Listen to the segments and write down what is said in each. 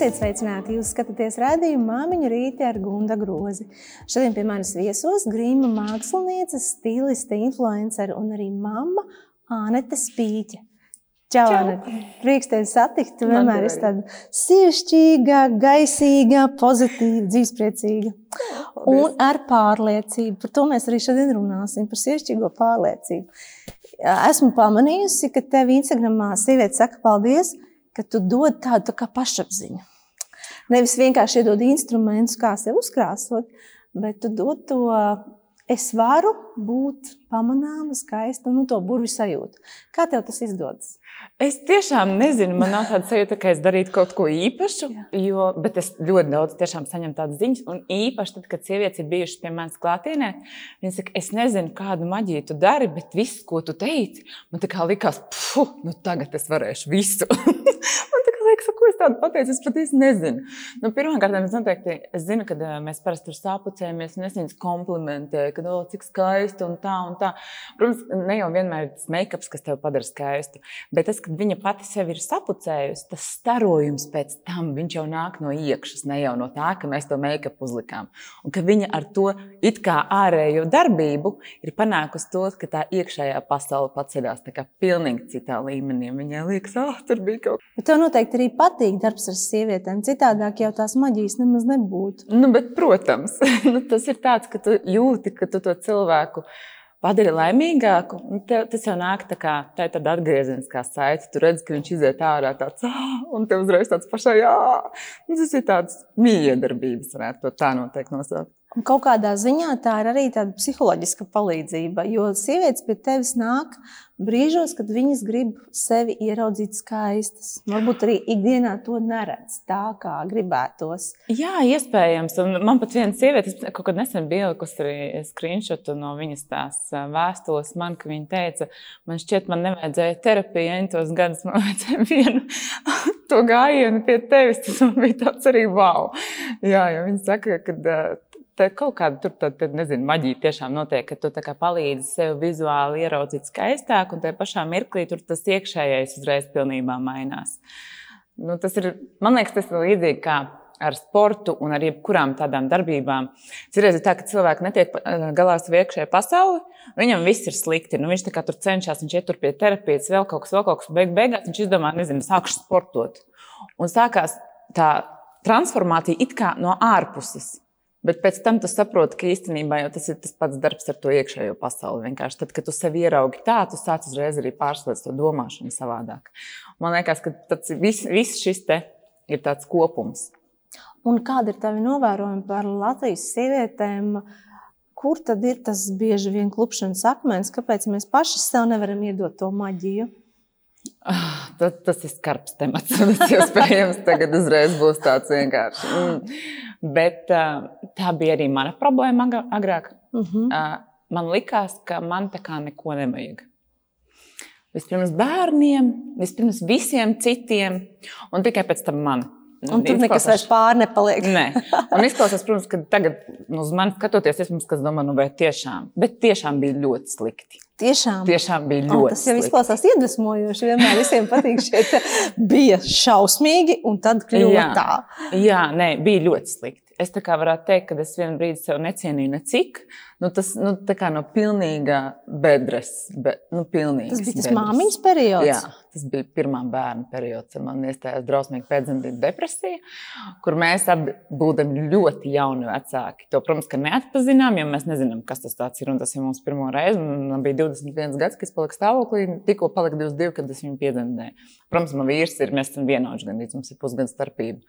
Esiet sveicināti! Jūs skatāties redzējumu māmiņu rīti ar Gunda grozi. Šodien pie manis viesos grīma mākslinieca, stiliste, influencere un arī mamma Ānete Spīķa. Čau, Anete! Prieks tevi satikt! Tu vienmēr esi tāda sievišķīga, gaisīga, pozitīva, dzīvespriecīga un ar pārliecību. Par to mēs arī šodien runāsim, par sievišķīgo pārliecību. Esmu pamanījusi, ka tev Instagramā sieviete saka paldies, ka tu dod tādu tā pašapziņu. Nevis vienkārši iedod instrumentus, kā sev uzkrāsot, bet tu dod to, es varu būt pamanāma, skaista, nu, to burbuļu sajūtu. Kā tev tas izdodas? Es tiešām nezinu, man nav tāda sajūta, ka es darītu kaut ko īpašu, jo, bet es ļoti daudz saņemu tādas ziņas. Un īpaši tad, kad sievietes ir bijušas pie manis klātienē, viņas saka, es nezinu, kādu maģiju tu dari, bet viss, ko tu teici, man tā kā likās, puh, nu tagad es varēšu visu. es tādu pateicu, es pat īsti nezinu. Nu, Pirmkārt, es noteikti es zinu, ka mēs parasti tur sāpucējamies, un es viņus komplimentēju, ka, oh, cik skaisti un tā un tā. Protams, ne jau vienmēr ir tas make-ups, kas tev padara skaistu, bet tas, kad viņa pati sev ir sapucējusi, tas starojums pēc tam, viņš jau nāk no iekšas, ne jau no tā, ka mēs to make-up uzlikām. Un ka viņa ar to it kā ārējo darbību ir panākusi to, ka tā iekšējā pasaule paceļās tā kā pilnīgi citā līmenī. Viņai liekas, ah, tur bija kaut kas. Tev noteikti arī patīk darbs ar sievietēm. Citādāk jau tās maģijas nemaz nebūtu. Nu, bet, protams, nu, tas ir tāds, ka tu jūti, ka tu to cilvēku padari laimīgāku. Tev, tas jau nāk tā kā tā ir tāda atgriezeniskā saite. Tu redz, ka viņš iziet ārā tāds, ah, un tev uzreiz tāds pašā, jā, nu, tas ir tāds miedarbības, varētu to tā noteikti nosaukt. Un kaut kādā ziņā tā ir arī tāda psiholoģiska palīdzība, jo sievietes pie tevis nāk brīžos, kad viņas grib sevi ieraudzīt skaistas. Varbūt arī ikdienā to neredz tā, kā gribētos. Jā, iespējams. Un man pat viena sieviete, es kaut kad nesen biju ielikusi arī screenshotu no viņas tās vēstules, man, ka viņa teica, man šķiet, man nevajadzēja terapiju, ja tos gadus man vajadzēja vienu to gājienu pie tevis. Tas man bija tāds arī wow. Jā, ja viņa saka, ka Tā kaut kāda tur, tad, tad, nezinu, maģija tiešām notiek, ka tu palīdzi sev vizuāli ieraudzīt skaistāk, un tajā pašā mirklī tur tas iekšējais uzreiz pilnībā mainās. Nu, tas ir, man liekas, tas ir līdzīgi kā ar sportu un ar jebkurām tādām darbībām. Citreiz ir tā, ka cilvēki netiek galā ar savu iekšējo pasauli. Viņam viss ir slikti. Nu, viņš tur cenšas, viņš iet tur pie terapijas, vēl kaut kas, vēl kaut kas. Beig, beigās viņš izdomā, nezinu, sākšu sportot. Un sākās tā transformācija it kā no ārpuses. Bet pēc tam tu saproti, ka īstenībā tas ir tas pats darbs ar to iekšējo pasauli. Vienkārši tad, kad tu sevi ieraugi tā, tu sāc uzreiz arī pārslēgt to domāšanu savādāk. Man liekas, ka viss vis šis te ir tāds kopums. Un kāda ir tavi novērojumi par Latvijas sievietēm? Kur tad ir tas bieži vien klupšanas akmens? Kāpēc mēs paši sev nevaram iedot to maģiju? Ah, tas, tas ir skarbs temats. Tas iespējams tagad uzreiz būs tāds vienkārši. Mm. Bet uh, tā bija arī mana problēma agrāk. Uh -huh. uh, man likās, ka man tā kā neko nevajag. Vispirms bērniem, vispirms visiem citiem, un tikai pēc tam man. Un tur nekas vairs pāri nepaliek. Nē, un izklausās, protams, ka tagad nu, uz mani skatoties, es domāju, nu, vai tiešām, bet tiešām bija ļoti slikti. Tiešām, tiešām bija ļoti. Oh, tas jau izklausās iedvesmojoši. Vienmēr visiem patīk šie bija šausmīgi, un tad kļuva jā, tā. Jā, nē, bija ļoti slikti. Es tā kā varētu teikt, ka es vienu brīdi sev necienīju necik. Nu, tas nu, tā no pilnīga bedres. Be, nu, tas bija tas māmiņas periods. Jā, tas bija pirmā bērna periods. Man iestājās drausmīga pēcdzemdību depresija, kur mēs abi būdam ļoti jauni vecāki. To, protams, ka neatpazinām, jo mēs nezinām, kas tas ir. Un tas ir mums pirmo reizi. Man bija 21 gads, kad es paliku stāvoklī. Tikko palika 22, kad es viņu piedzemdēju. Protams, man vīrs ir, mēs esam vienādi, gan mums ir pusgada starpība.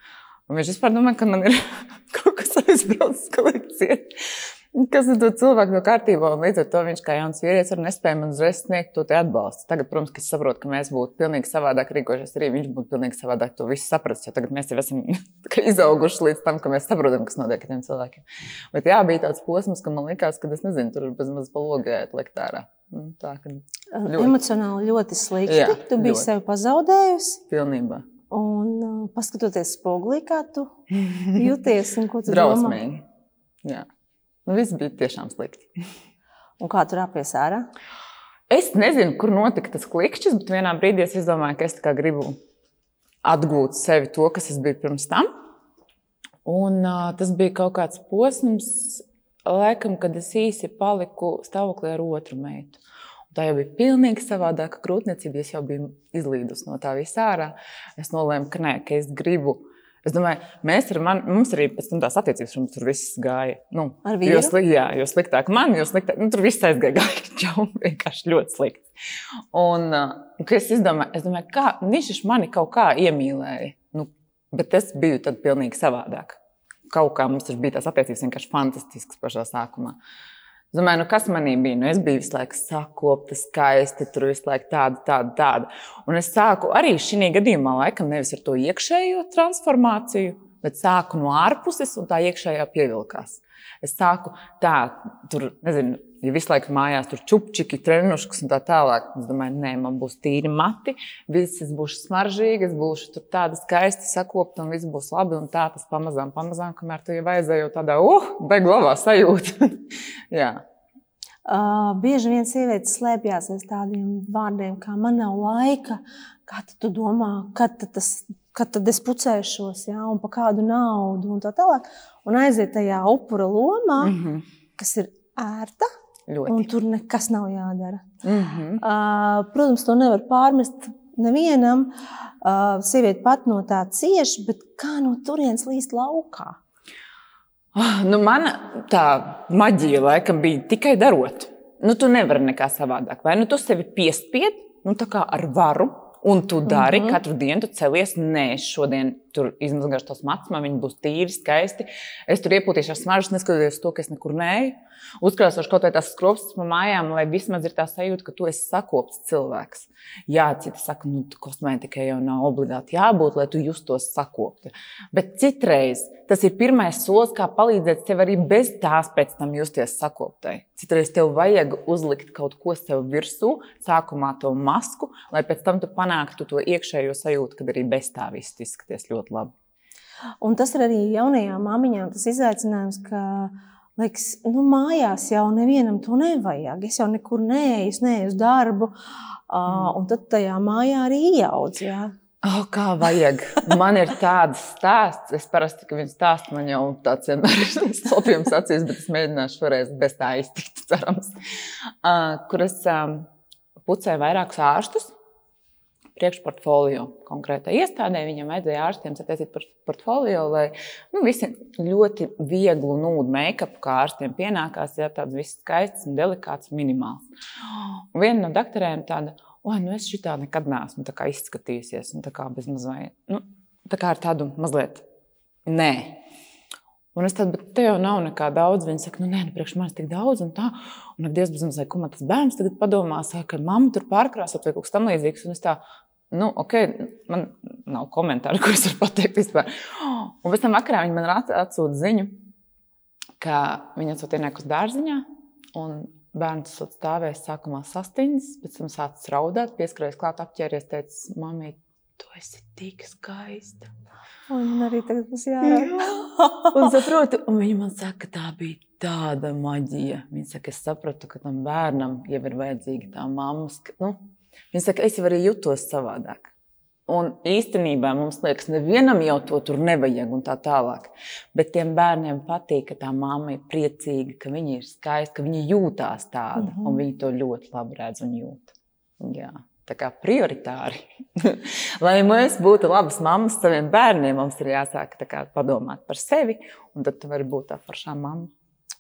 Un viņš vispār domā, ka man ir kaut kas aizbraucis kolekcijā. Kas ir to cilvēku no kārtībā, līdz ar to viņš kā jauns vīrietis arī nespēja man uzreiz sniegt to atbalstu. Tagad, protams, es saprotu, ka mēs būtu pilnīgi savādāk rīkojušies, arī viņš būtu pilnīgi savādāk to visu sapratis. Jo tagad mēs jau esam izauguši līdz tam, ka mēs saprotam, kas notiek ar tiem cilvēkiem. Bet jā, bija tāds posms, ka man likās, ka es nezinu, tur bez maz palogēt likt ārā. Nu, tā, ļoti. Emocionāli ļoti slikti. Jā, tu biji ļoti. sevi pazaudējusi. Pilnībā. Un paskatoties spogulī, kā tu jūties un ko tu Drausmīgi. domā. Jā, nu, viss bija tiešām slikti. un kā tu rāpies ārā? Es nezinu, kur notika tas klikšķis, bet vienā brīdī es izdomāju, ka es gribu atgūt sevi to, kas es biju pirms tam. Un, uh, tas bija kaut kāds posms, laikam, kad es īsi paliku stāvoklī ar otru meitu. Un tā jau bija pilnīgi savādāka grūtniecība. Es jau biju izlīdus no tā visā ārā. Es nolēmu, ka nē, ka es gribu Es domāju, mēs ar mani, mums arī pēc tam tās attiecības, mums tur viss gāja. Nu, ar vīru? Jo, sli, jā, jo sliktāk man, jo sliktāk, nu, tur viss aizgāja gāja, čau, vienkārši ļoti slikti. Un, uh, es izdomāju, es domāju, kā viņš mani kaut kā iemīlēja, nu, bet es biju tad pilnīgi savādāk. Kaut kā mums bija tās attiecības vienkārši fantastiskas pašā sākumā. Es domāju, nu, kas manī bija? Nu, es biju visu laiku sakopta, skaista, tur visu laiku tāda, tāda, tāda. Un es sāku arī šī gadījumā, laikam, nevis ar to iekšējo transformāciju, bet sāku no ārpuses, un tā iekšējā pievilkās. Es sāku tā, tur, nezinu, ja visu laiku mājās tur čupčiki, treniņškas un tā tālāk. Es domāju, nē, man būs tīri mati, viss es būšu smaržīga, es būšu tāda skaista, sakopta un viss būs labi. Un tā tas pamazām, pamazām, kamēr tu jau jau tādā, uh, beiglavā sajūta. Jā. Uh, bieži vien sievietes slēpjas aiz tādiem vārdiem, kā man nav laika. Kā tu domā, kad tas kad tad es pucēšos, ja, un par kādu naudu, un tā tālāk. Un aiziet tajā upura lomā, mm -hmm. kas ir ērta, Ļoti. un tur nekas nav jādara. Mm -hmm. uh, protams, to nevar pārmest nevienam. Uh, sieviete pat no tā cieš, bet kā no turienes līst laukā? Oh, nu, mana tā maģija laikam bija tikai darot. Nu, tu nevari nekā savādāk. Vai nu tu sevi piespied, nu, ar varu, Un tu dari mm -hmm. katru dienu, tu celies. Nē, šodien tur izmazgāšu tos matus, man viņi būs tīri, skaisti. Es tur iepūtīšu ar smaržas, neskatoties to, ka es nekur neju. Uzkrāsošu kaut vai tās skropstas pa mājām, lai vismaz ir tā sajūta, ka tu esi sakopts cilvēks. Jā, citi saka, nu, kosmētikai jau nav obligāti jābūt, lai tu justos sakopti. Bet citreiz tas ir pirmais solis, kā palīdzēt tev arī bez tās pēc tam justies sakoptai. Citreiz tev vajag uzlikt kaut ko sev virsū, sākumā to masku, lai pēc tam tu panāktu to iekšējo sajūtu, kad arī bez tā viss izskaties ļoti labi. Un tas ir arī jaunajām māmiņām tas izaicinājums, ka Liekas, nu, mājās jau nevienam to nevajag. Es jau nekur neeju, es neeju uz darbu. Uh, un tad tajā mājā arī ieaudz. Jā. Oh, kā vajag. Man ir tāds stāsts. Es parasti, kad viņi stāsta, man jau tāds vienmēr ir slapjums acīs, bet es mēģināšu šoreiz bez tā iztikt, cerams. Uh, kur es um, pucēju vairākus ārstus priekšportfolio konkrētai iestādē. Viņam vajadzēja ārstiem sataisīt portfolio, lai nu, visi ļoti vieglu nūdu make-up, kā ārstiem pienākās, ja tāds viss skaists un delikāts, minimāls. Un viena no doktoriem tāda, oi, nu es šitā nekad neesmu izskatījusies, un tā kā bez mazliet, nu, tā kā ar tādu mazliet, nē. Un es tādu, bet te jau nav nekā daudz. Viņa saka, nu, nē, nu, priekš manis tik daudz, un tā. Un ar Dievs, bezmazliet, ko man tas bērns tagad padomās, ka mamma tur pārkrāsot vai kaut kas tam līdzīgs. Un es tā, Nu, ok, man nav komentāru, ko es varu pateikt vispār. Un pēc tam vakarā viņi man atsūta ziņu, ka viņi atsūta ienāku uz dārziņā, un bērns stāvēs sākumā sastiņas, pēc tam sācis raudāt, pieskrējies klāt, apķēries, teica, mamī, tu esi tik skaista. Un man arī tagad būs jārāk. un saprotu, un viņi man saka, ka tā bija tāda maģija. Viņa saka, es sapratu, ka tam bērnam jau ir vajadzīga tā mammas, nu, Viņa saka, es jau arī jutos savādāk. Un īstenībā mums liekas, nevienam jau to tur nevajag un tā tālāk. Bet tiem bērniem patīk, ka tā mamma ir priecīga, ka viņa ir skaista, ka viņa jūtās tāda. Mm -hmm. Un viņi to ļoti labi redz un jūt. Jā. Prioritāri. Lai mēs būtu labas mammas saviem bērniem, mums ir jāsāk kā, padomāt par sevi, un tad tu vari būt tā foršā mamma.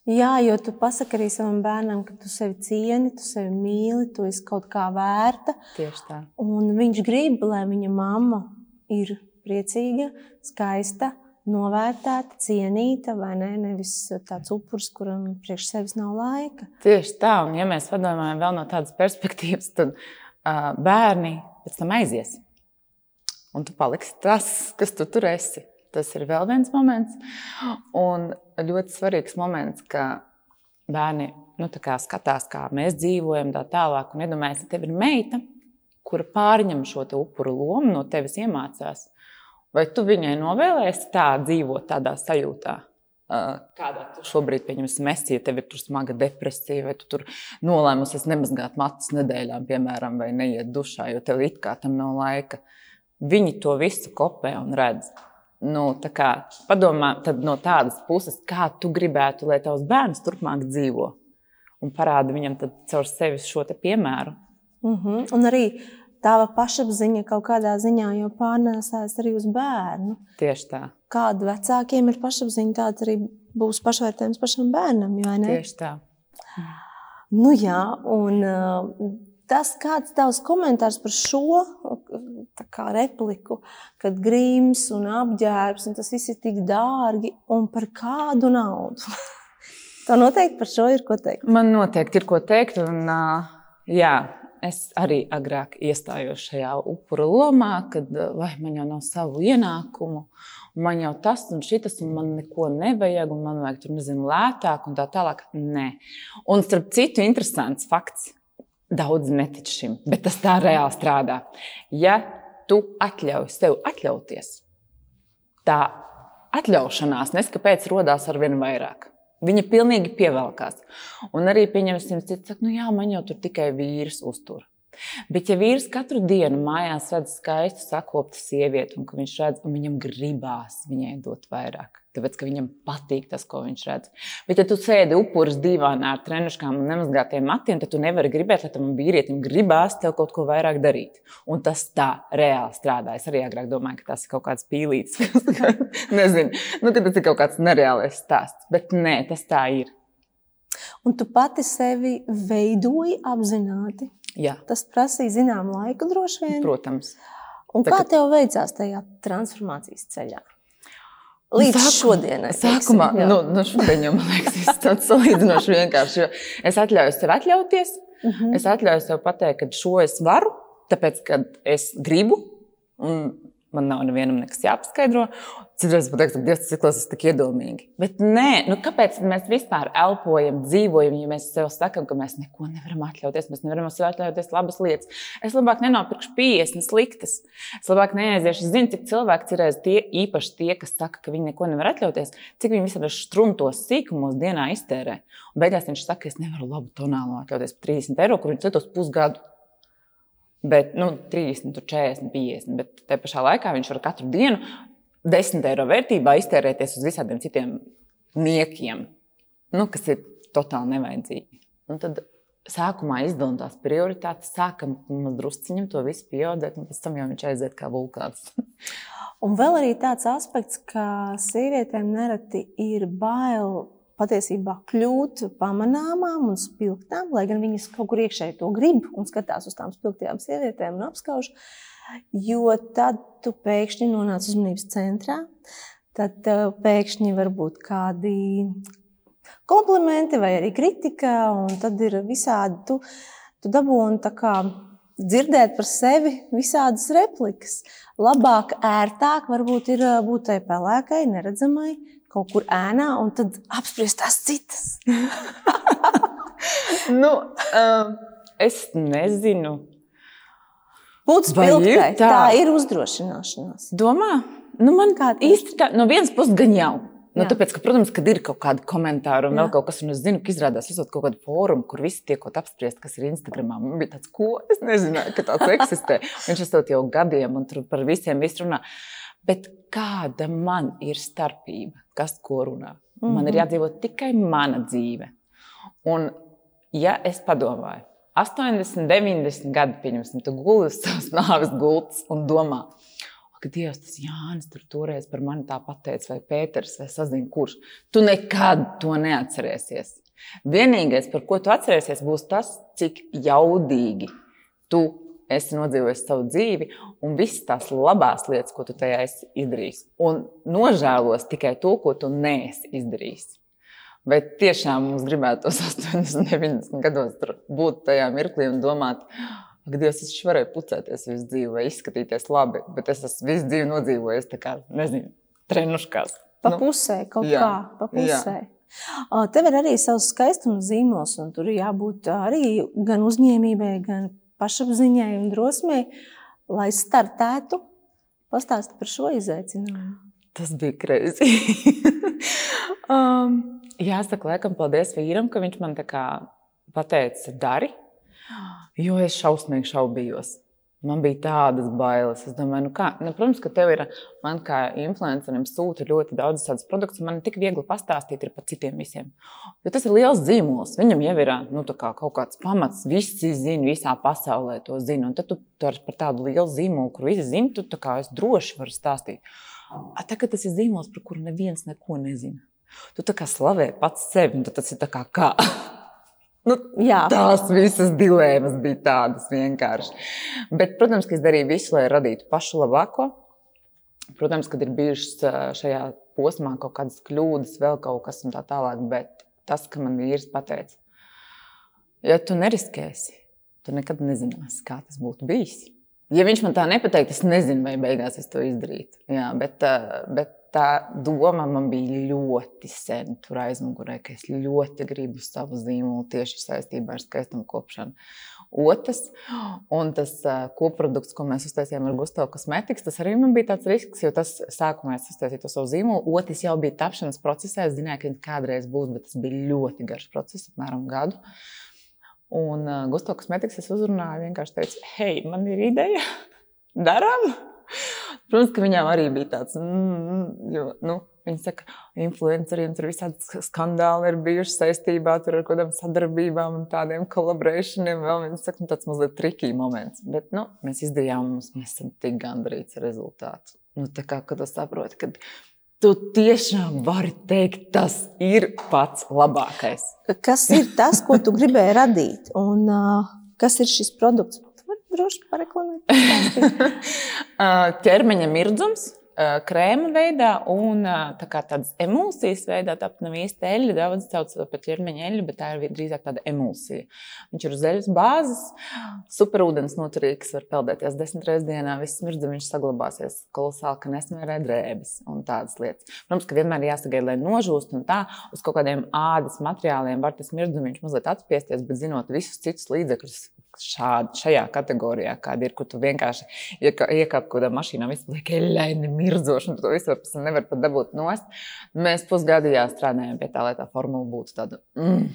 Jā, jo tu pasaki arī savam bērnam, ka tu sevi cieni, tu sevi mīli, tu esi kaut kā vērta. Tieši tā. Un viņš grib, lai viņa mamma ir priecīga, skaista, novērtēta, cienīta, vai ne? Nevis tāds upuris, kuram priekš sevis nav laika. Tieši tā, un ja mēs padomājam vēl no tādas perspektīvas, tad bērni pēc tam aizies. Un tu paliksi tas, kas tu tur esi. Tas ir vēl viens moments. Un ļoti svarīgs moments, ka bērni nu, kā skatās, kā mēs dzīvojam, tā tālāk. Un iedomājieties, ka tev ir meita, kura pārņem šo upuru lomu, no tevis iemācās. Vai tu viņai novēlēsi tā dzīvot, tādā sajūtā? Kādā tu šobrīd pieņemsi mesiju, ja tev ir smaga depresija, vai tu tur nolēmusies nemazgāt matus nedēļām, piemēram, vai neiet dušā, jo tev it kā tam nav laika. viņi to visu kopē un redz. Nu, tā kā, padomā no tādas puses, kā tu gribētu, lai tavs bērns turpmāk dzīvo. Un parāda viņam caur sevi šo piemēru. Uh mhm. -huh. Un arī tava pašapziņa kaut kādā ziņā jau pārnēsājas arī uz bērnu. Tieši tā. Kāda vecākiem ir pašapziņa, tāds arī būs pašvērtējums pašam bērnam. Tieši tā. Nu, jā, un uh, tas, kāds tavs komentārs par šo repliku, kad grīms un apģērbs, un tas viss ir tik dārgi, un par kādu naudu? Tā noteikti par šo ir ko teikt. Man noteikti ir ko teikt, un uh, jā, es arī agrāk iestājos šajā upura lomā, kad vai man jau nav savu ienākumu, un man jau tas un šis, un man neko nevajag, un man vajag tur nezinu lētāk, un tā tālāk. Nē. Un starp citu, interesants fakts. Daudz netic šim, bet tas tā reāli strādā. Ja tu atļauj sev atļauties, tā atļaušanās neskapēc radās ar vien vairāk. Viņa pilnīgi pievelkās. Un arī, pieņemsim, saka, nu jā, man jau tur tikai vīrs uztur. Bet, ja vīrs katru dienu mājās redz skaistu, sakoptu sievieti, un viņš redz, un viņam gribās viņai dot vairāk, tāpēc ka viņam patīk tas, ko viņš redz. Bet, ja tu sēdi upuris divānā ar treniškām un nemazgātiem matiem, tad tu nevari gribēt, lai tam vīrietim gribās tev kaut ko vairāk darīt. Un tas tā reāli strādā. Es arī agrāk domāju, ka tas ir kaut kāds pīlīts, nezinu, nu, ka tas ir kaut kāds nereālais stāsts. Bet nē, tas tā ir. Un tu pati sevi veidoji apzināti. Jā. Tas prasīja zināmu laiku, droši vien. Protams. Un kā tev veicās tajā transformācijas ceļā? Līdz sākumā, šodienai. Sākumā, teiksim, nu, nu šodien jau man liekas, tas tāds salīdzinoši vienkārši. Es atļauju sev atļauties. Uh mhm. -huh. Es atļauju sev pateikt, ka šo es varu, tāpēc, ka es gribu. Un man nav nevienam nekas jāpaskaidro. Citreiz pat teikt, ka Dievs tas izklausās tik iedomīgi. Bet nē, nu kāpēc mēs vispār elpojam, dzīvojam, ja mēs sev sakām, ka mēs neko nevaram atļauties, mēs nevaram sev atļauties labas lietas. Es labāk nenopirkšu 50 sliktas. Es labāk neaiziešu. Es zinu, cik cilvēki ir tie, īpaši tie, kas saka, ka viņi neko nevar atļauties, cik viņi visādi struntos sīkumos dienā iztērē. Un beigās viņš saka, ka es nevaru labu tonālu atļauties par 30 eiro, kur viņš citos pusgadu. Bet, nu, 30, 40, 50. Bet tajā pašā laikā viņš var katru dienu 10 eiro vērtībā iztērēties uz visādiem citiem niekiem, nu, kas ir totāli nevajadzīgi. Un tad sākumā izdalām tās prioritātes, sākam drusciņam to visu pieaudzēt, un pēc tam jau viņš aiziet kā vulkāns. un vēl arī tāds aspekts, ka sievietēm nereti ir bail patiesībā kļūt pamanāmām un spilgtām, lai gan viņas kaut kur iekšēji to grib un skatās uz tām spilgtajām sievietēm un apskauž. Uh, Jo tad tu pēkšņi nonāc uzmanības centrā, tad pēkšņi var būt kādi komplimenti vai arī kritika, un tad ir visādi. Tu, tu dabūni dzirdēt par sevi visādas replikas. Labāk, ērtāk varbūt ir būt tai pelēkai, neredzamai, kaut kur ēnā, un tad apspriest tās citas. nu, uh, es nezinu. Būt spilgtai, tā? tā ir uzdrošināšanās. Domā? Nu, man kā īsti tā, no vienas puses gan jau. Nu, tāpēc, ka, protams, kad ir kaut kādi komentāri un Jā. vēl kaut kas, un es zinu, ka izrādās, esot kaut kāda fóruma, kur visi tiekot apspriest, kas ir Instagramā. Man bija tāds, ko es nezināju, ka tāds eksistē. Viņš esot jau gadiem un tur par visiem visu runā. Bet kāda man ir starpība, kas ko runā? Mm -hmm. Man ir mhm. jādzīvot tikai mana dzīve. Un, ja es padomāju, 80, 90 gadi, pieņemsim, tu guli uz savas nāves gultas un domā, ka Dievs, tas Jānis tur toreiz par mani tā pateica, vai Pēters, vai sazina, kurš. Tu nekad to neatcerēsies. Vienīgais, par ko tu atcerēsies, būs tas, cik jaudīgi tu esi nodzīvojis savu dzīvi un visas tās labās lietas, ko tu tajā esi izdarījis. Un nožēlos tikai to, ko tu neesi izdarījis. Vai tiešām mums gribētos 80, 90 gados būt tajā mirklī un domāt, ka Dievs, es varēju pucēties visu dzīvi vai izskatīties labi, bet es esmu visu dzīvi nodzīvojis tā kā, nezinu, trenuškās. Pa nu, pusē, kaut jā, kā, pa pusē. Jā. Tev ir arī savs skaistuma zīmols, un tur jābūt arī gan uzņēmībai, gan pašapziņai un drosmei, lai startētu. Pastāsti par šo izaicinājumu. Tas bija greizi. um, Jāsaka, laikam, paldies vīram, ka viņš man tā kā pateica, dari, jo es šausmīgi šaubījos. Man bija tādas bailes. Es domāju, nu kā, nu, protams, ka tev ir, man kā influencerim sūta ļoti daudz tādas produktus. Man tik viegli pastāstīt par citiem visiem. Jo tas ir liels zīmols. Viņam jau ir nu, kā kaut kāds pamats. Visi zina, visā pasaulē to zina. Un tad tu par tādu lielu zīmolu, kur visi zina, tu kā es droši varu stāstīt. A, tagad tas ir zīmols, par kuru neviens neko nezina. Tu tā kā slavē pats sevi, un tas ir kā. kā. Nu, Jā. tās visas dilemmas bija tādas vienkārši. Bet, protams, ka es darīju visu, lai radītu pašu labāko. Protams, kad ir bijušas šajā posmā kaut kādas kļūdas, vēl kaut kas un tā tālāk. Bet tas, ka man vīrs pateica, ja tu neriskēsi, tu nekad nezināsi, kā tas būtu bijis. Ja viņš man tā nepateiktu, es nezinu, vai beigās es to izdarītu. Jā, bet, bet tā doma man bija ļoti sen tur aizmugurē, ka es ļoti gribu savu zīmolu tieši saistībā ar skaistumu kopšanu. Otrs, un tas koprodukts, ko mēs uztaisījām ar Gustavu kosmetikas, tas arī man bija tāds risks, jo tas sākumā es uztaisīju to savu zīmolu. Otrs jau bija tapšanas procesā. Es zināju, ka viņš kādreiz būs, bet tas bija ļoti garš process, apmēram gadu. Un Gustavs kosmetikas es uzrunāju, vienkārši teicu, hei, man ir ideja, darām! Protams, ka viņām arī bija tāds, mm, jo, nu, viņi saka, influenceriem tur visādi skandāli ir bijuši saistībā ar kaut kādām sadarbībām un tādiem kolaborēšaniem. Vēl viņi saka, nu, tāds mazliet trikīgi moments. Bet, nu, mēs izdarījām, mums mēs esam tik gandrīz ar rezultātu. Nu, tā kā, tu saproti, ka tu tiešām vari teikt, tas ir pats labākais. Kas ir tas, ko tu gribēji radīt? Un uh, kas ir šis produkts? Droši pareklamēt. Ķermeņa mirdzums. Krēma veidā un tā tādas emulsijas veidā. Tāpat nav īsti eļļa. Daudz sauc par ķermeņa eļļu, bet tā ir drīzāk tāda emulsija. Viņš ir uz eļļas bāzes, superūdens noturīgs, var peldēties desmit reizes dienā. Viss mirdzums saglabāsies kolosāli, ka nesmērē drēbes un tādas lietas. Protams, ka vienmēr jāsagaida, lai nožūst un tā uz kaut kādiem ādas materiāliem var tas mirdzums mazliet atspiesties, bet zinot visus citus līdzekļus, šādi, šajā kategorijā, kāda ir, kur tu vienkārši iekāp kaut kādā mašīnā, viss liek eļļaini, mirdzoši, un tu to visu nevar pat dabūt nost. Mēs pusgadu strādājām pie tā, lai tā formula būtu tāda. Mm.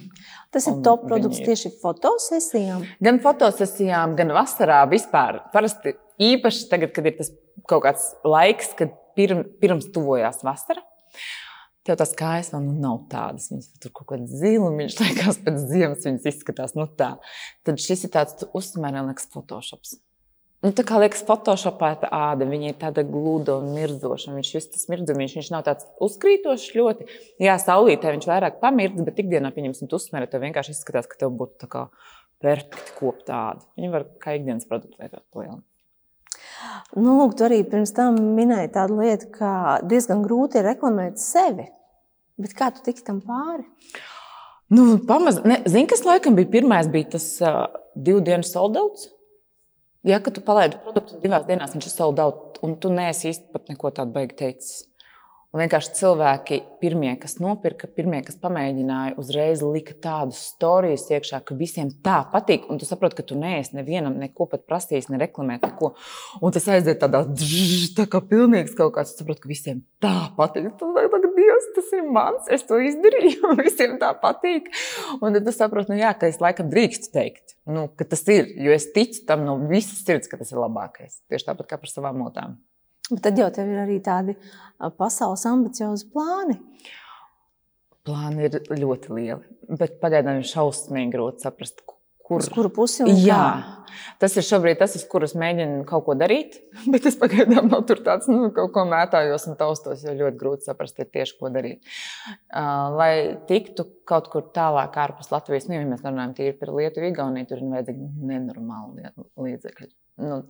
Tas ir top produkts ir... tieši fotosesijām? Gan fotosesijām, gan vasarā vispār. Parasti īpaši tagad, kad ir tas kaut kāds laiks, kad pirm, pirms tuvojās vasara. Tev tās kājas vēl nu, nav tādas. Viņas tur kaut kāda zilumiņš, liekas, pēc ziemas viņas izskatās nu, tā. Tad šis ir tāds uzmērā, liekas, Photoshops. Nu, tā kā liekas, Photoshopēta āda, viņa ir tāda gluda un mirdzoša. Viņš ir tas mirdzums, viņš nav tāds uzkrītošs ļoti. Jā, saulītē viņš vairāk pamirdz, bet ikdienā, pieņemsim, tu uzsmeri, tev vienkārši izskatās, ka tev būtu tā kā perfekti kopta āda. Viņa var kā ikdienas produktu lietot lielu. Nu, lūk, tu arī pirms tam minēji tādu lietu, ka diezgan grūti ir reklamēt sevi. Bet kā tu tiksi tam pāri? Nu, pamaz, ne, zini, kas laikam bija pirmais, bija tas uh, divu dienu soldauts. Ja, kad tu palaidi produktu divās dienās, viņš ir soldauts, un tu neesi īsti pat neko tādu baigi teicis. Un vienkārši cilvēki, pirmie, kas nopirka, pirmie, kas pamēģināja, uzreiz lika tādu storiju iekšā, ka visiem tā patīk. Un tu saproti, ka tu neesi nevienam neko pat prasījis, ne reklamēt neko. Un tas aiziet tādā dzžž, tā kā pilnīgs kaut kāds. Tu saproti, ka visiem tā patīk. Tu saki, Dievs, tas ir mans, es to izdarīju, un visiem tā patīk. Un tad tu saproti, nu jā, ka es laikam drīkstu teikt, nu, ka tas ir, jo es ticu tam no visas sirds, ka tas ir labākais. Tieši tāpat kā par savām motām. Bet tad jau tev ir arī tādi pasaules ambiciozi plāni. Plāni ir ļoti lieli, bet pagaidām ir šausmīgi grūti saprast, kur, uz kuru pusi. Jā, tas ir šobrīd tas, uz kuras mēģinu kaut ko darīt, bet es pagaidām vēl tur tāds, nu, kaut ko mētājos un taustos, jo ļoti grūti saprast tieši, ko darīt. Uh, lai tiktu kaut kur tālāk ārpus Latvijas, nu, ja mēs runājam tīri par Lietuvu, Igauniju, tur ir vajadzīgi nenormāli līdzekļi. Nu,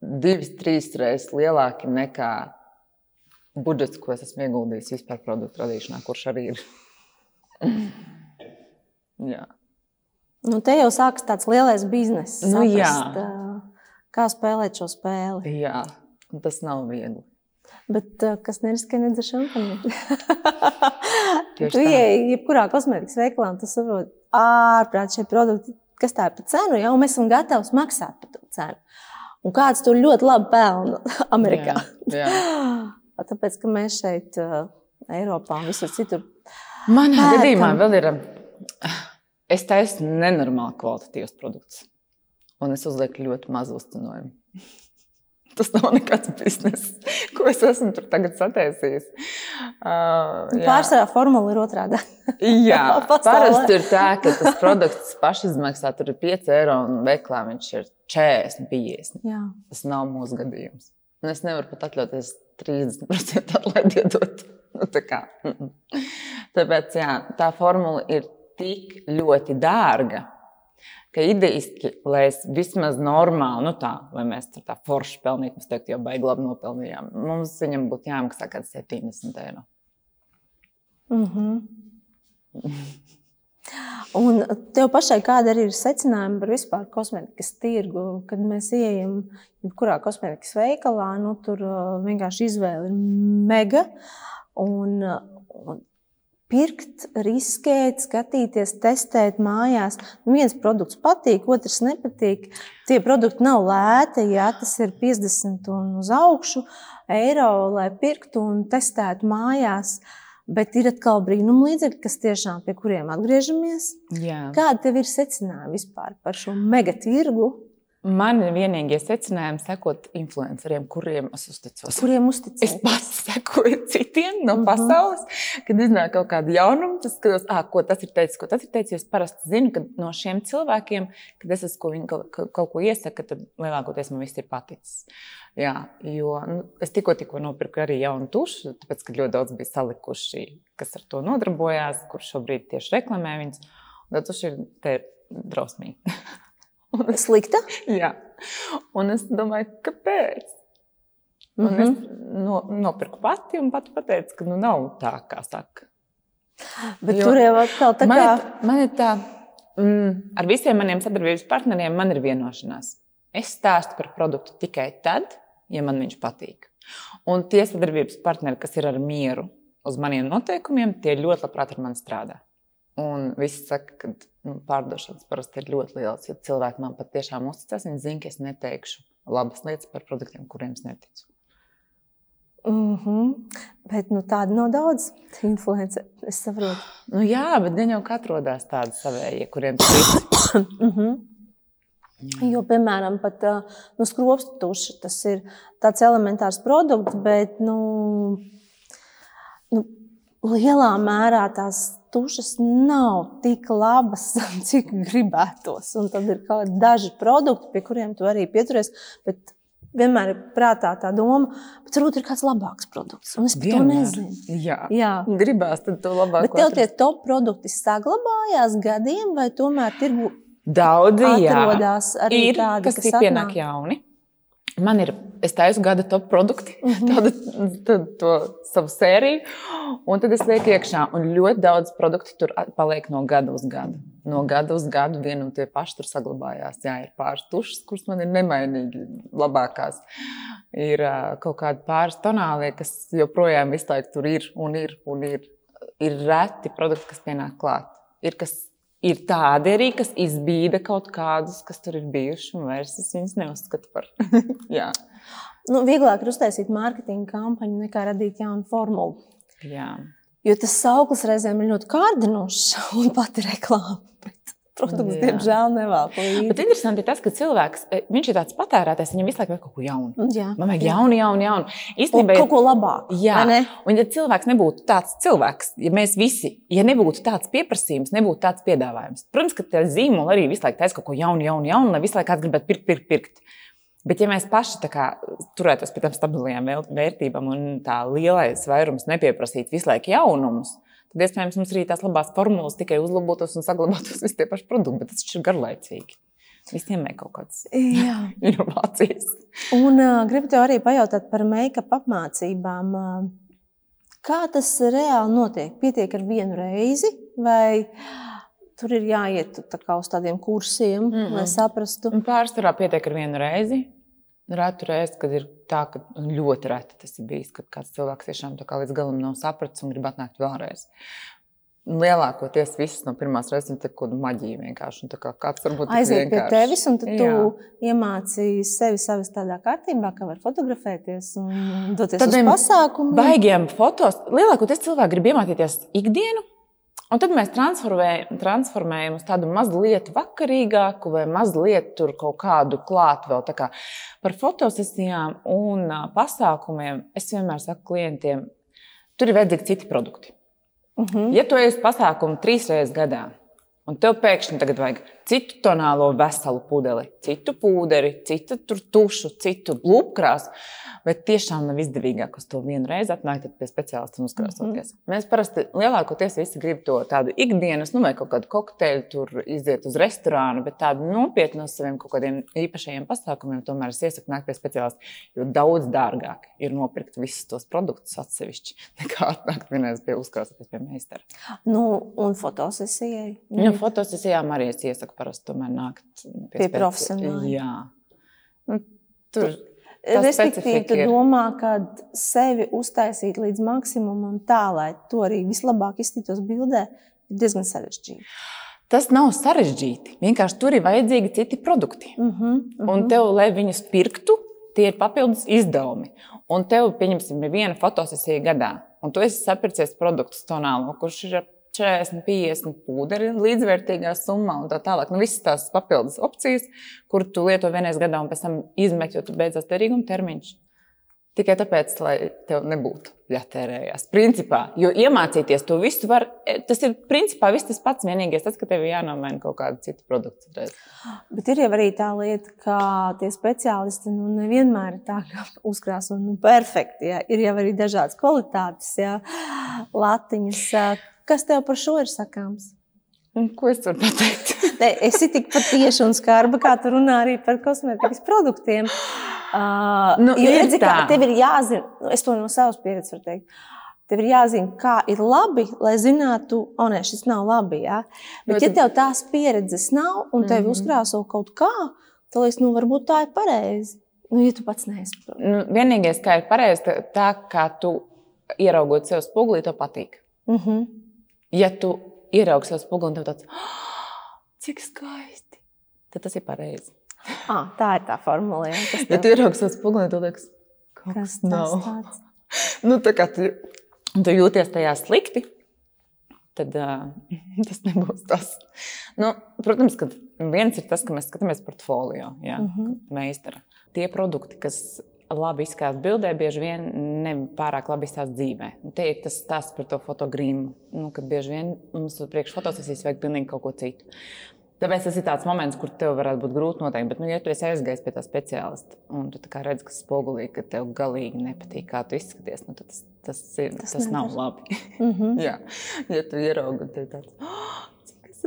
divas, trīs reizes lielāki nekā budžets, ko es esmu ieguldījis vispār produktu radīšanā, kurš arī ir. Nu, te jau sākas tāds lielais bizness. Nu, saprast, jā. Kā spēlēt šo spēli? Jā, tas nav viegli. Bet kas neriskē nedzer šampanieti? tu ieej, jebkurā kosmētikas veikalā, un tu saproti, ārprāt šie produkti, kas tā ir par cenu, ja, un mēs esam gatavi maksāt par to cenu. Un kāds tur ļoti labi pelna Amerikā. Jā, jā. Tāpēc, ka mēs šeit, Eiropā un visur citur. Manā gadījumā vēl ir. Es taisu nenormāli kvalitatīvs produkts. Un es uzlieku ļoti mazu uztenojumu. Tas nav nekāds bizness, ko es esmu tur tagad sataisījis. Uh, Pārsvarā formula ir otrādi. jā, parasti ir tā, ka tas produkts pašizmaksā tur ir 5 eiro un veiklā viņš ir 40, 50. Jā. Tas nav mūsu gadījums. Un es nevaru pat atļauties 30% atlaidi iedot. Nu, tā kā. Tāpēc jā, tā formula ir tik ļoti dārga, ka idejiski, lai es vismaz normāli, nu tā, lai mēs tur tā forši pelnītu, mēs teiktu, jau baigi labi nopelnījām, mums viņam būtu jāmaksā kaut kāds 70 eiro. Mm -hmm. Un tev pašai kāda arī ir secinājuma par vispār kosmētikas tirgu? Kad mēs ieejam jebkurā kosmētikas veikalā, nu, tur uh, vienkārši izvēle ir mega. Un, un pirkt, riskēt, skatīties, testēt mājās. Nu, viens produkts patīk, otrs nepatīk. Tie produkti nav lēti, ja tas ir 50 un uz augšu eiro, lai pirktu un testētu mājās. Bet ir atkal brīnuma līdzekļi, kas tiešām pie kuriem atgriežamies. Jā. Kāda tev ir secinājuma vispār par šo megatirgu? Man ir vienīgie secinājumi, sekot influenceriem, kuriem es uzticos. Kuriem uzticos? Es pats sekoju citiem no mhm. pasaules, kad iznāk kaut kāda jaunuma. Tas skatos, ah, ko tas ir teicis, ko tas ir teicis. Es parasti zinu, ka no šiem cilvēkiem, kad es esmu ko kaut, kaut ko iesaka, tad lielākoties man viss ir paticis. Jā, jo nu, es tikko, tikko nopirku arī jaunu tušu, tāpēc, ka ļoti daudz bija salikuši, kas ar to nodarbojās, kurš šobrīd tieši reklamē viņas. Un tas ir drausmīgi. Un Slikta? Jā. Un es domāju, kāpēc? Un mm -hmm. es no, nopirku pati un pati pateicu, ka nu nav tā, kā saka. Bet jo tur jau atkal tā kā. Man ir, man ir tā, mm, ar visiem maniem sadarbības partneriem man ir vienošanās. Es stāstu par produktu tikai tad, ja man viņš patīk. Un tie sadarbības partneri, kas ir ar mieru uz maniem noteikumiem, tie ļoti labprāt ar mani strādā. Un viss saka, ka pārdošanas parasti ir ļoti liels. Ja cilvēki man patiešām uzticas, viņi zina, ka es neteikšu labas lietas par produktiem, kuriem es neticu. Mm -hmm. Bet nu, tāda nav daudz influenceru. Es saprotu. Nu, jā, bet gan jau atrodas tādi savēji, kuriem tas ir. mm -hmm. Jā. Jo, piemēram, pat nu, skropstu tuša, tas ir tāds elementārs produkts, bet nu, nu, lielā mērā tās tušas nav tik labas, cik gribētos. Un tad ir kaut kādi daži produkti, pie kuriem tu arī pieturies. Bet vienmēr ir prātā tā doma, ka varbūt ir kāds labāks produkts. Un es par to nezinu. Jā, jā. gribās to labāk. Bet tev tie top produkti saglabājās gadiem, vai tomēr tirgu daudzi atrodās jā. arī ir, tādi, kas, kas ir pienāk jauni? Man ir, es taisu gada top produkti, -hmm. tādu, tādu to savu sēriju, un tad es lieku iekšā. Un ļoti daudz produktu tur paliek no gada uz gadu. No gada uz gadu viena un tie paši tur saglabājās. Jā, ir pāris tušas, kuras man ir nemainīgi labākās. Ir kaut kādi pāris tonālie, kas joprojām visu laiku tur ir un ir. Un ir. Ir reti produkti, kas pienāk klāt. Ir kas ir tādi arī, kas izbīda kaut kādus, kas tur ir bijuši, un vairs es viņus neuzskatu par. nu, vieglāk ir uztaisīt mārketinga kampaņu nekā radīt jaunu formulu. Jā. Jo tas sauklis reizēm ir ļoti kārdinošs un pati reklāma. Produkts, Jā. diemžēl, nevēl līdzi. Bet interesanti ir tas, ka cilvēks, e, viņš ir tāds patērētājs, viņam visu laiku vajag kaut ko jaunu. Jā. Man vajag jaunu, jaunu, jaunu. Īstenībā, un kaut ko labāku. Jā, ne? un ja cilvēks nebūtu tāds cilvēks, ja mēs visi, ja nebūtu tāds pieprasījums, nebūtu tāds piedāvājums. Protams, ka tie zīmoli arī visu laiku taisa kaut ko jaunu, jaunu, jaunu, lai visu laiku gribētu pirkt, pirkt, pirkt. Bet, ja mēs paši kā, turētos pie tām stabilajām vērtībām un tā lielais vairums nepieprasītu visu laiku jaunumus, tad iespējams mums arī tās labās formulas tikai uzlabotos un saglabātos visi tie paši produkti, bet tas ir garlaicīgi. Visiem ir kaut kādas inovācijas. Un uh, gribu tev arī pajautāt par make-up apmācībām. Kā tas reāli notiek? Pietiek ar vienu reizi, vai tur ir jāiet tā uz tādiem kursiem, mm -hmm. lai saprastu? Pārsvarā pietiek ar vienu reizi. Retu reizi, kad ir tā, ka ļoti reti tas ir bijis, kad kāds cilvēks tiešām līdz galam nav sapratis un grib atnākt vēlreiz. Lielākoties viss no pirmās reizes ir kaut kāda maģija vienkārši. Kā kāds varbūt aiziet pie tevis, un tu Jā. iemācīji sevi savas tādā kārtībā, kā var fotografēties un doties Tādiem uz pasākumiem. Baigiem fotos. Lielākoties cilvēki grib iemācīties ikdienu Un tad mēs transformējam, transformējam uz tādu mazliet vakarīgāku vai mazliet tur kaut kādu klātu vēl. Kā par fotosesijām un pasākumiem es vienmēr saku klientiem, tur ir vajadzīgi citi produkti. Uh mhm. -huh. Ja tu ej uz pasākumu trīs reizes gadā, un tev pēkšņi tagad vajag citu tonālo veselu pudeli, citu pūderi, citu tušu, citu lupkrāsu, Bet tiešām nav izdevīgāk uz to vienu reizi atnākt pie speciālista un uzkrāsoties. Mm -hmm. Mēs parasti lielākoties visi gribam to tādu ikdienas, nu, vai kaut kādu kokteili, tur iziet uz restorānu, bet tādu nopietnu no saviem kaut kādiem īpašajiem pasākumiem tomēr es iesaku nākt pie speciālista. Jo daudz dārgāk ir nopirkt visus tos produktus atsevišķi, nekā atnākt vienreiz pie uzkrāsoties pie meistara. Nu, un fotosesijai? Nu, fotosesijām arī es iesaku parasti tomēr nākt pie, pie profesionāla. Jā. Nu, tur. Respektīvi, tu domā, ka sevi uztaisīt līdz maksimumam, tā lai to arī vislabāk izskatītos bildē, ir diezgan sarežģīti. Tas nav sarežģīti. Vienkārši tur ir vajadzīgi citi produkti. Uh -huh, uh -huh. Un tev, lai viņus pirktu, tie ir papildus izdevumi. Un tev, pieņemsim, ir viena fotosesija gadā, un tu esi sapircies produktu tonālu, kurš ir 40, 50 pūderi līdzvērtīgā summā un tā tālāk. Nu, visas tās papildus opcijas, kur tu lieto vienreiz gadā un pēc tam izmet, jo tu beidzās derīguma termiņš. Tikai tāpēc, lai tev nebūtu jātērējās. Principā, jo iemācīties to visu var, e, tas ir principā viss tas pats. Vienīgais tas, ka tev ir jānomaina kaut kāda cita produkta. Bet ir jau arī tā lieta, ka tie speciālisti nu, nevienmēr ir tā, ka uzkrāso nu, perfekti. Jā. Ir jau arī dažādas kvalitātes, jā, latiņas. Kas tev par šo ir sakāms? Un ko es varu pateikt? ne, es esmu tik tieši un skarba, kā tu runā arī par kosmētikas produktiem. Uh, nu, jo, redzi, kā, tev ir jāzina, nu, es to no savas pieredzes varu teikt. Tev ir jāzina, kā ir labi, lai zinātu, o, nē, šis nav labi. Ja? Bet, Bet, ja tev tās pieredzes nav un tev mm -hmm. uzkrāso kaut kā, tad liekas, nu, varbūt tā ir pareizi. Nu, ja tu pats nesaproti. Nu, vienīgais, kā ir pareizi, tā, tā kā tu ieraugot sev spogulī, to patīk. Mm -hmm ja tu ieraugi savu spoguli un tev tāds oh, - cik skaisti, tad tas ir pareizi. Ah, tā ir tā formula. Ja, ja tu ieraugi savu spoguli, tad liekas, kas nav. Tāds? nu, tā kā tu, tu jūties tajā slikti, tad uh, tas nebūs tas. Nu, protams, ka viens ir tas, ka mēs skatāmies portfolio, jā, uh -huh. meistara. Tie produkti, kas labi izskatās bildē, bieži vien ne pārāk labi izskatās dzīvē. Un te ir tas stāsts par to fotogrāmu, nu, kad bieži vien mums priekš fotosesijas vajag pilnīgi kaut ko citu. Tāpēc tas ir tāds moments, kur tev varētu būt grūti noteikt. Bet, nu, ja tu esi aizgājis pie tā speciālista un tu redz, ka spogulī, ka tev galīgi nepatīk, kā tu izskaties, nu, tas, tas, ir, tas, tas nav labi. Mm -hmm. Jā, ja tu ieraugi, tad tāds. Oh!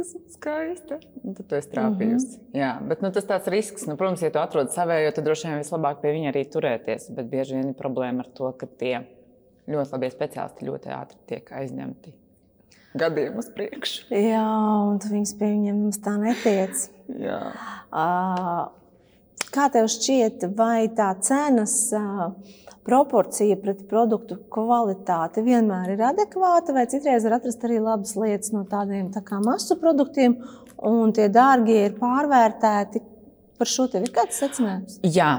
Es esmu skaista. Un tad tu esi trāpījusi. Mm -hmm. Jā, bet nu, tas tāds risks, nu, protams, ja tu atrod savējo, tad droši vien vislabāk pie viņa arī turēties. Bet bieži vien ir problēma ar to, ka tie ļoti labie speciālisti ļoti ātri tiek aizņemti. Gadiem uz priekšu. Jā, un viņas pie viņiem tā netiec. Jā. Uh, kā tev šķiet, vai tā cenas uh, proporcija pret produktu kvalitāti vienmēr ir adekvāta, vai citreiz var atrast arī labas lietas no tādiem tā kā masu produktiem, un tie dārgie ir pārvērtēti. Par šo tev ir kāds secinājums? Jā,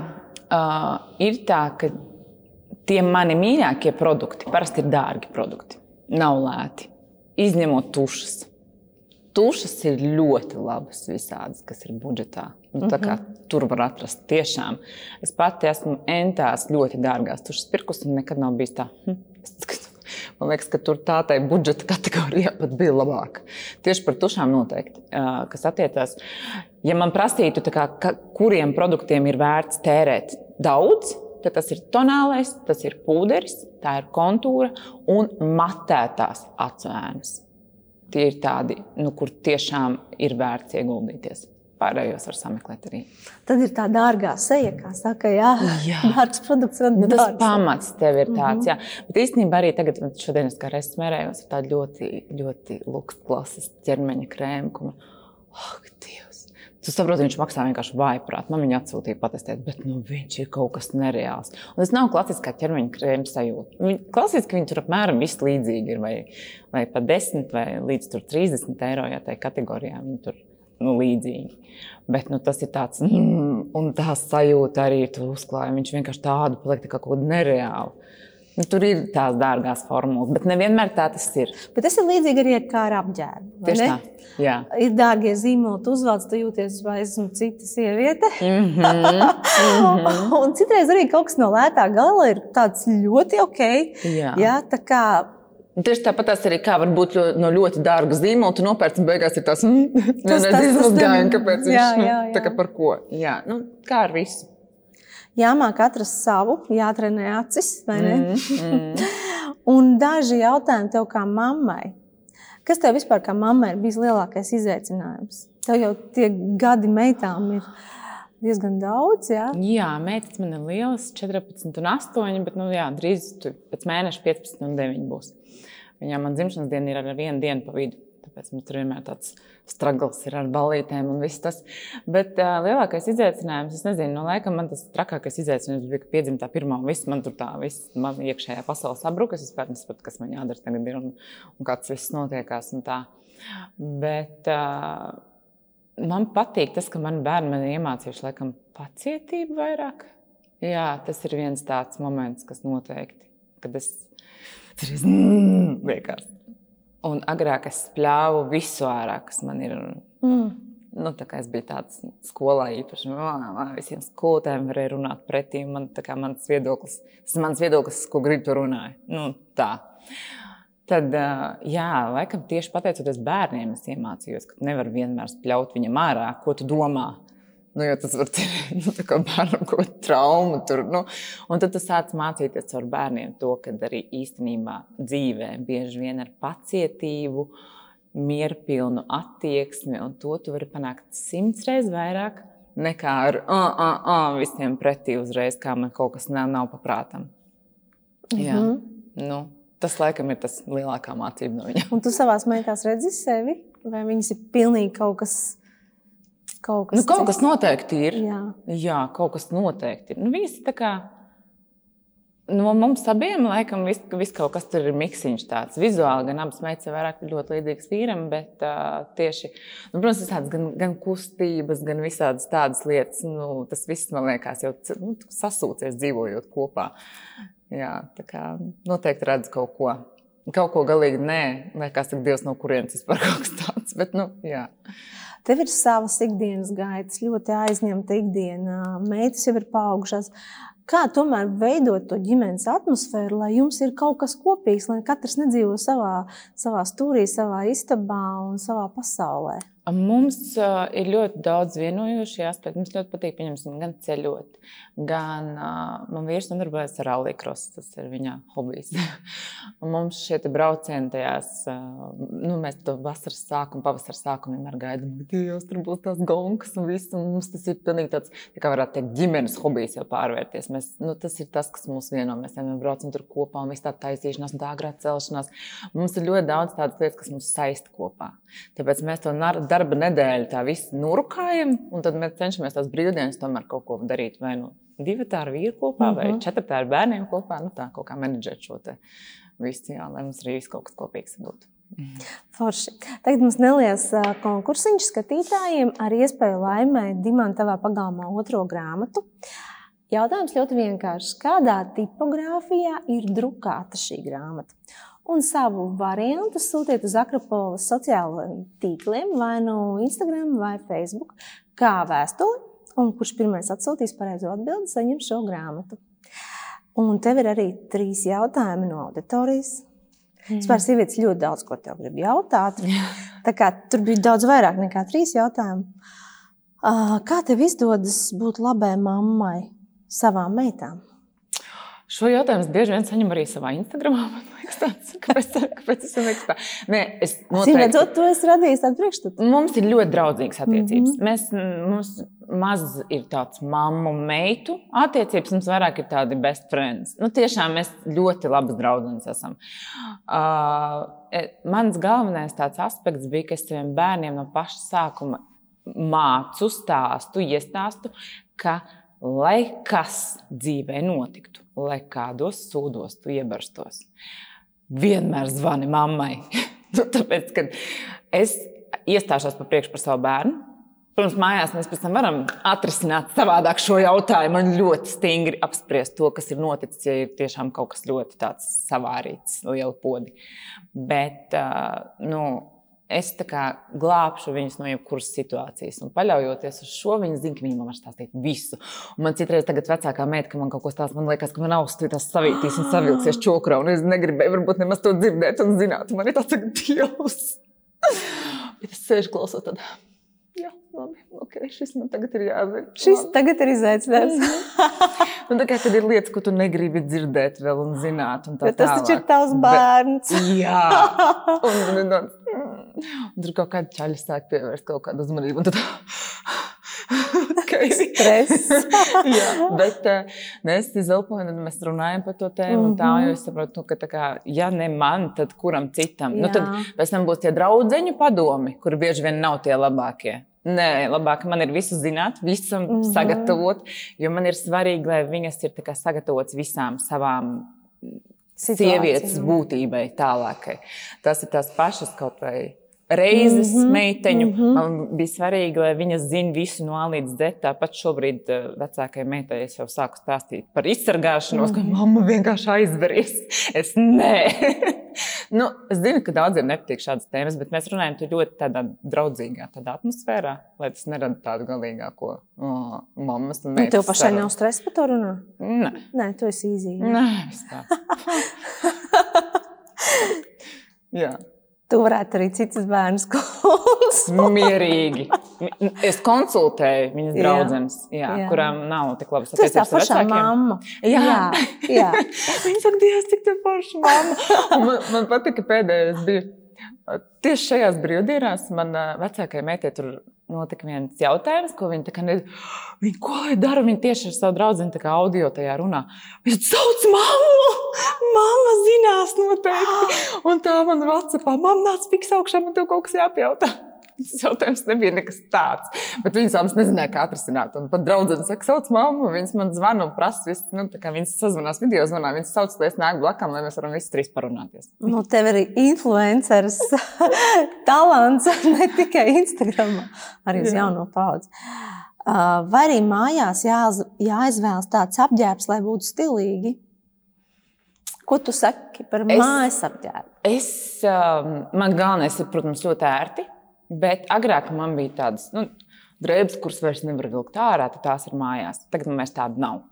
uh, ir tā, ka tie mani mīļākie produkti parasti ir dārgi produkti, nav lēti, izņemot tušas tušas ir ļoti labas visādas, kas ir budžetā. Nu, mm -hmm. Tur var atrast tiešām. Es pati esmu entās ļoti dārgās tušas pirkus un nekad nav bijis tā. Hm. Man liekas, ka tur tā tā budžeta kategorijā pat bija labāka. Tieši par tušām noteikti, kas attiecās. Ja man prasītu, kā, ka, kuriem produktiem ir vērts tērēt daudz, tad tas ir tonālais, tas ir pūderis, tā ir kontūra un matētās atsvēnas tie ir tādi, nu, kur tiešām ir vērts ieguldīties. Pārējos var sameklēt arī. Tad ir tā dārgā seja, kā saka, jā, jā. dārgs produkts. Nu, tas dārgs. pamats tev ir tāds, mm -hmm. jā. Bet īstenībā arī tagad, šodien es kā reizes smērējos ar tādu ļoti, ļoti luksu klases ķermeņa krēmu, ko man, oh, Dievs! Tu saproti, viņš maksā vienkārši vaiprāt. Man viņa atsūtīja patestēt, bet nu, viņš ir kaut kas nereāls. Un tas nav klasiskā ķermeņa krēma sajūta. Viņi, klasiski viņi tur apmēram viss līdzīgi ir, vai, vai pat 10 vai līdz 30 eiro, ja tajā kategorijā viņi tur nu, līdzīgi. Bet nu, tas ir tāds, mm, un tā sajūta arī tu uzklāji. Viņš vienkārši tādu paliek tā kā kaut kāda nereāla. Nu, tur ir tās dārgās formulas, bet nevienmēr tā tas ir. Bet tas ir līdzīgi arī ar kā ar apģērbu. Tieši ne? tā. Jā. Ir dārgie zīmoli, tu uzvelc, tu jūties, vai esmu cita sieviete. Mm -hmm. Un citreiz arī kaut kas no lētā gala ir tāds ļoti ok. Jā. Jā, tā kā Tieši tāpat tas arī kā var būt ļo, no ļoti dārga zīmola. Tu nopērci un beigās ir tas, mm, Tas- tas- tas izmazgājiens, ne- kāpēc viņš jā, nu, jā, tā jā. kā par ko. Jā, nu, kā ar visu. Jāmāk atrast savu, jātrenē acis? Mm, mm. Un daži jautājumi tev kā mammai. Kas tev vispār kā mammai ir bijis lielākais izaicinājums? Tev jau tie gadi meitām ir diezgan daudz, jā? Jā, meitas man ir lielas, 14 un 8, bet nu, jā, drīz pēc mēneša 15 un 9 būs. Viņām man dzimšanas diena ir ar vienu dienu pa vidu. Tāpēc mums tur vienmēr tāds stragls ir ar balītēm un viss tas. Bet uh, lielākais izaicinājums, es nezinu, no laikam man tas trakākais izaicinājums bija, ka piedzimta pirmā un viss man tur tā, viss man iekšējā pasaule sabruka. Es vispār nesaprotu, kas man jādara tagad ir un, un kāds viss notiekās un tā. Bet uh, man patīk tas, ka man bērni man iemācījuši laikam pacietību vairāk. Jā, tas ir viens tāds moments, kas noteikti, kad es tur ir mm, liekas. Un agrāk es spļāvu visu ārā, kas man ir. Mm. Nu, es biju tāds skolā, īpaši ā, visiem skolotājiem varēja runāt pretī. Man, kā mans viedoklis, tas ir mans viedoklis, ko gribu tur runāt. Nu, tā. Tad, jā, laikam tieši pateicoties bērniem, es iemācījos, ka nevar vienmēr spļaut viņam ārā, ko tu domā. Nu, jo tas var būt nu, bērnam kaut kāda trauma. Tur, nu. Un tad tu sāc mācīties ar bērniem to, ka arī īstenībā dzīvē bieži vien ar pacietību, mierpilnu attieksmi, un to tu vari panākt simts reizes vairāk nekā ar uh, uh, uh, visiem pretī uzreiz, kā man kaut kas nav, nav paprātam. Jā. Mhm. Nu, tas laikam ir tas lielākā mācība no viņa. Un tu savā meitās redzi sevi, vai viņas ir pilnīgi kaut kas, kaut kas, Nu, kaut kas noteikti ir. Jā. Jā, kaut kas noteikti ir. Nu, viņas ir tā kā. No mums abiem, laikam, viss vis kaut kas tur ir miksiņš tāds. Vizuāli gan abas meitas ir vairāk ļoti līdzīgas vīram, bet uh, tieši, nu, protams, visādas gan, gan kustības, gan visādas tādas lietas. Nu, tas viss, man liekas, jau nu, sasūcies dzīvojot kopā. Jā, tā kā noteikti redz kaut ko. Kaut ko galīgi nē, liekas, ka Dievs no kurienes vispār kaut kas tāds. Bet, nu, jā. Tev ir savas ikdienas gaitas, ļoti aizņemta ikdiena. Meitas jau ir paaugušās. Kā tomēr veidot to ģimenes atmosfēru, lai jums ir kaut kas kopīgs, lai katrs nedzīvo savā, savā stūrī, savā istabā un savā pasaulē? Mums uh, ir ļoti daudz vienojošie aspekti. Mums ļoti patīk, pieņemsim, gan ceļot, gan uh, man vīrs nodarbojas ar rallija-krosu. Tas ir viņa hobijs. Mums šie braucieni tajās, uh, nu, mēs to vasaras sākumu, pavasara sākumu vienmēr gaidām, Dievs, tur būs tās gonkas un viss. Un mums tas ir pilnīgi tāds, tā kā varētu teikt, ģimenes hobijs jau pārvērties. Mēs, nu, tas ir tas, kas mūs vieno. Mēs vienmēr braucam tur kopā un viss tā taisīšanās un tā agrā celšanās. Mums ir ļoti daudz tādas lietas, kas mūs saista kopā. Tāpēc mēs to nar- darba nedēļu tā visi nurkājam, un tad mēs cenšamies tās brīvdienas tomēr kaut ko darīt. Vai nu divi tā ar vīru kopā, uh -huh. vai Mhm. četri tā ar bērniem kopā. Nu, tā kaut kā menedžēt šo te visu, jā, lai mums arī viss kaut kas kopīgs būtu. Forši. Tagad mums neliels konkursiņš skatītājiem ar iespēju laimēt Dimantavā pagalmā otro grāmatu. Jautājums ļoti vienkāršs. Kādā tipogrāfijā ir drukāta šī grāmata? Un savu variantu sūtiet uz Akropolis sociālajiem tīkliem, vai no Instagram vai Facebook, kā vēstuli. Un kurš pirmais atsūtīs pareizo atbildi, saņem šo grāmatu. Un tev ir arī trīs jautājumi no auditorijas. Vispār sievietes ļoti daudz ko tev grib jautāt. Tā kā tur bija daudz vairāk nekā trīs jautājumi. Ā, Kā tev izdodas būt labai mammai savām meitām? Šo jautājumu es bieži vien saņemu arī savā Instagram. Man liekas, tāds, kāpēc, kāpēc es liekas tā? Nē, es noteikti. redzot, to es radīju tādu priekšstatu. Mums ir ļoti draudzīgas attiecības. Mm -hmm. Mēs, mums maz ir tāds mammu un meitu attiecības, mums vairāk ir tādi best friends. Nu, tiešām mēs ļoti labas draudzenes esam. Uh, mans galvenais tāds aspekts bija, ka es saviem bērniem no paša sākuma mācu, stāstu, iestāstu, ka lai kas dzīvē notiktu, lai kādos sūdos tu iebarstos, vienmēr zvani mammai. nu, tāpēc, kad es iestāšos par priekšu par savu bērnu, Protams, mājās mēs pēc tam varam atrisināt savādāk šo jautājumu un ļoti stingri apspriest to, kas ir noticis, ja ir tiešām kaut kas ļoti savārīts, liela podi. Bet, nu, es kā glābšu viņus no jebkuras situācijas. Un paļaujoties uz šo, viņi zina, ka viņi man var stāstīt visu. Un man citreiz, tagad vecākā meita, ka man kaut ko stāsta, man liekas, ka man ausis tās savītīs un savilksies čokrā. Un es negribēju varbūt nemaz to dzirdēt un zināt. Man ir tāds, Dievs! Bet es sēžu klausot tad. Jā, labi, ok, šis man tagad ir jāzina. Šis labi. tagad ir izaicinājums. un nu, tā kā kad ir lietas, ko tu negribi dzirdēt vēl un zināt. Un tas tālāk. taču ir tavs bērns. Bet, jā, un, un, un, un, un tur kaut kāda ķaļa sāk pievērst kaut kādu uzmanību. Tad stress. jā, bet ne, es zelpoju, tad mēs runājam par to tēmu. Mm -hmm. Tā jau es saprotu, ka kā, ja ne man, tad kuram citam? Jā. Nu, tad pēc tam būs tie draudzeņu padomi, kuri bieži vien nav tie labākie. Nē, labāk man ir visu zināt, visam mm -hmm. sagatavot, jo man ir svarīgi, lai viņas ir sagatavotas visām savām Situācija. sievietes būtībai tālākai. Tas ir tās pašas kaut vai reizes mm -hmm. meiteņu. Mm -hmm. Man bija svarīgi, lai viņas zinātu visu no A līdz Z. Tāpat šobrīd eh, vecākajai meitai es jau sāku stāstīt par izsargāšanos, mm -hmm. ka mhm. mamma vienkārši aizveries. Es nē. nu, es zinu, ka daudziem nepatīk šādas tēmas, bet mēs runājam ļoti tādā draudzīgā tādā atmosfērā, lai tas nerada tādu galīgāko oh, mammas un meitas. Tev pašai nav stresa par to runāt? Nē. Nē, tu esi īzīgi. Nē, vispār. Jā. Tu varētu arī citas bērnus konsultēt. Mierīgi. Es konsultēju viņas jā. kurām nav tik labas attiecības. Tas tā pašā mamma. Jā, jā. jā. Viņa saka, Dievs, cik tā paša mamma. Man, man patika pēdējais bija. Tieši šajās brīvdienās man vecākajai meitai tur notika viens jautājums, ko viņa nezina. Viņa ko lai dara? Viņa tieši ar savu draugu audio tajā runā. Viņa sauc mammu! Mamma zinās noteikti! Un tā man Vācijā, mamma nāc fiks augšā, man tev kaut kas jāpajautā. Tas jautājums nebija nekas tāds. Bet viņas abas nezināja, kā atrisināt. Un pat draudzene saka, sauc mammu. Viņas man zvana un prasa, visu, nu, kā viņas sazvanās video zvanā. Viņas sauc, lai es nāku blakām, lai mēs varam visi trīs parunāties. Nu, tev ir influenceris talants ne tikai Instagram, arī uz Jā. jauno paudzi. Vai arī mājās jāz, jāizvēlas tāds apģērbs, lai būtu stilīgi? Ko tu saki par es, mājas apģērbu? Es, man galvenais ir, protams, ļoti ērti. Bet agrāk man bija tādas nu, drēbes, kuras vairs nevar vilkt ārā, tad tās ir mājās. Tagad man vairs tāda nav.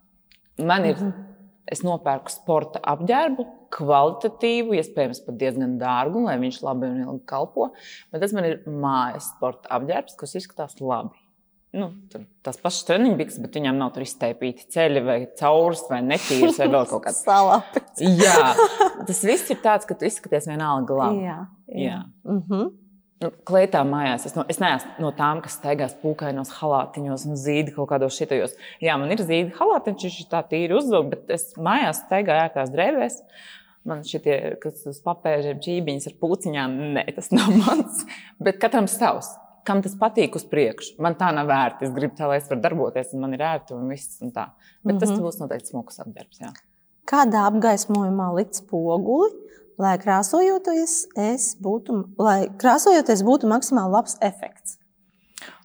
Man ir, mm -hmm. es nopērku sporta apģērbu, kvalitatīvu, iespējams, pat diezgan dārgu, lai viņš labi un ilgi kalpo. Bet tas man ir mājas sporta apģērbs, kas izskatās labi. Nu, pašas treniņu bikses, bet viņām nav tur izteipīti ceļi, vai cauras, vai netīras, vai vēl kaut kāds salāpis. jā, tas viss ir tāds, ka tu izskaties vienalga labi. Jā, jā. jā. Mm -hmm nu, klētā mājās. Es, no, es neesmu no tām, kas staigās pūkainos halātiņos un zīda kaut kādos šitajos. Jā, man ir zīda halātiņš, viņš tā tīri uzvilkt, bet es mājās staigāju ārtās drēbēs. Man šitie, kas uz papēžiem čībiņas ar pūciņām, nē, tas nav mans. Bet katram savs. Kam tas patīk uz priekšu? Man tā nav vērta. Es gribu tā, lai es varu darboties, un man ir ērti un viss. Un tā. Bet mm -hmm. tas mhm. būs noteikti smuks apģērbs. Kādā apgaismojumā likt spoguli, lai krāsojoties, būtu, lai krāsojoties būtu maksimāli labs efekts.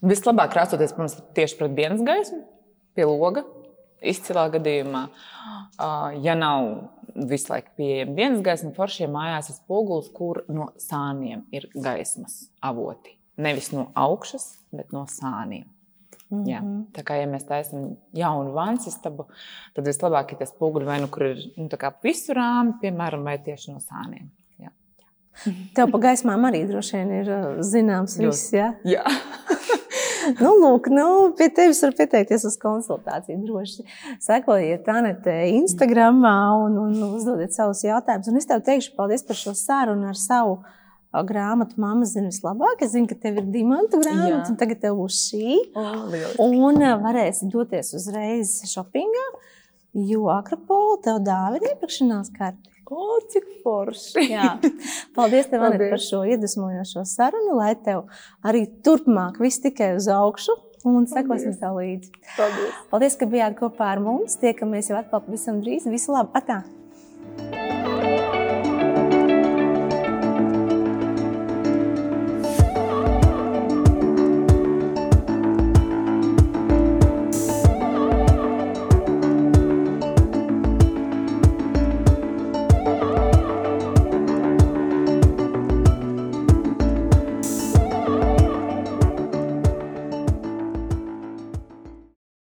Vislabāk krāsoties, protams, tieši pret dienas gaismu, pie loga. Izcilā gadījumā, ja nav visu laiku pieejama dienas gaisma, foršiem mājās ir spogulis, kur no sāniem ir gaismas avoti. Nevis no augšas, bet no sāniem. Mm -hmm. Jā. Mhm. Tā kā ja mēs taisām jaunu vannas istabu, tad vislabāk ir tas spoguļi vai nu kur ir nu, visu rāmi, piemēram, vai tieši no sāniem. Jā. Tev pa gaismām arī droši vien ir uh, zināms viss. Jā. jā. nu, lūk, nu, pie tevis var pieteikties uz konsultāciju. Droši sekojiet Anete Instagram un, un uzdodiet savus jautājumus. Un es tev teikšu paldies par šo sarunu ar savu grāmatu mamma zina vislabāk. Es zinu, ka tev ir dimanta grāmata, un tagad tev būs šī. Oh, un varēsi doties uzreiz shoppingā, jo Akropola tev dāvina iepirkšanās karti. O, cik forši! Jā. Paldies, tev, Paldies. par šo iedvesmojošo sarunu, lai tev arī turpmāk viss tikai uz augšu. Un sekosim tev līdzi. Paldies. Paldies, ka bijāt kopā ar mums. Tiekamies jau atkal pavisam drīz. Visu labu! Atā!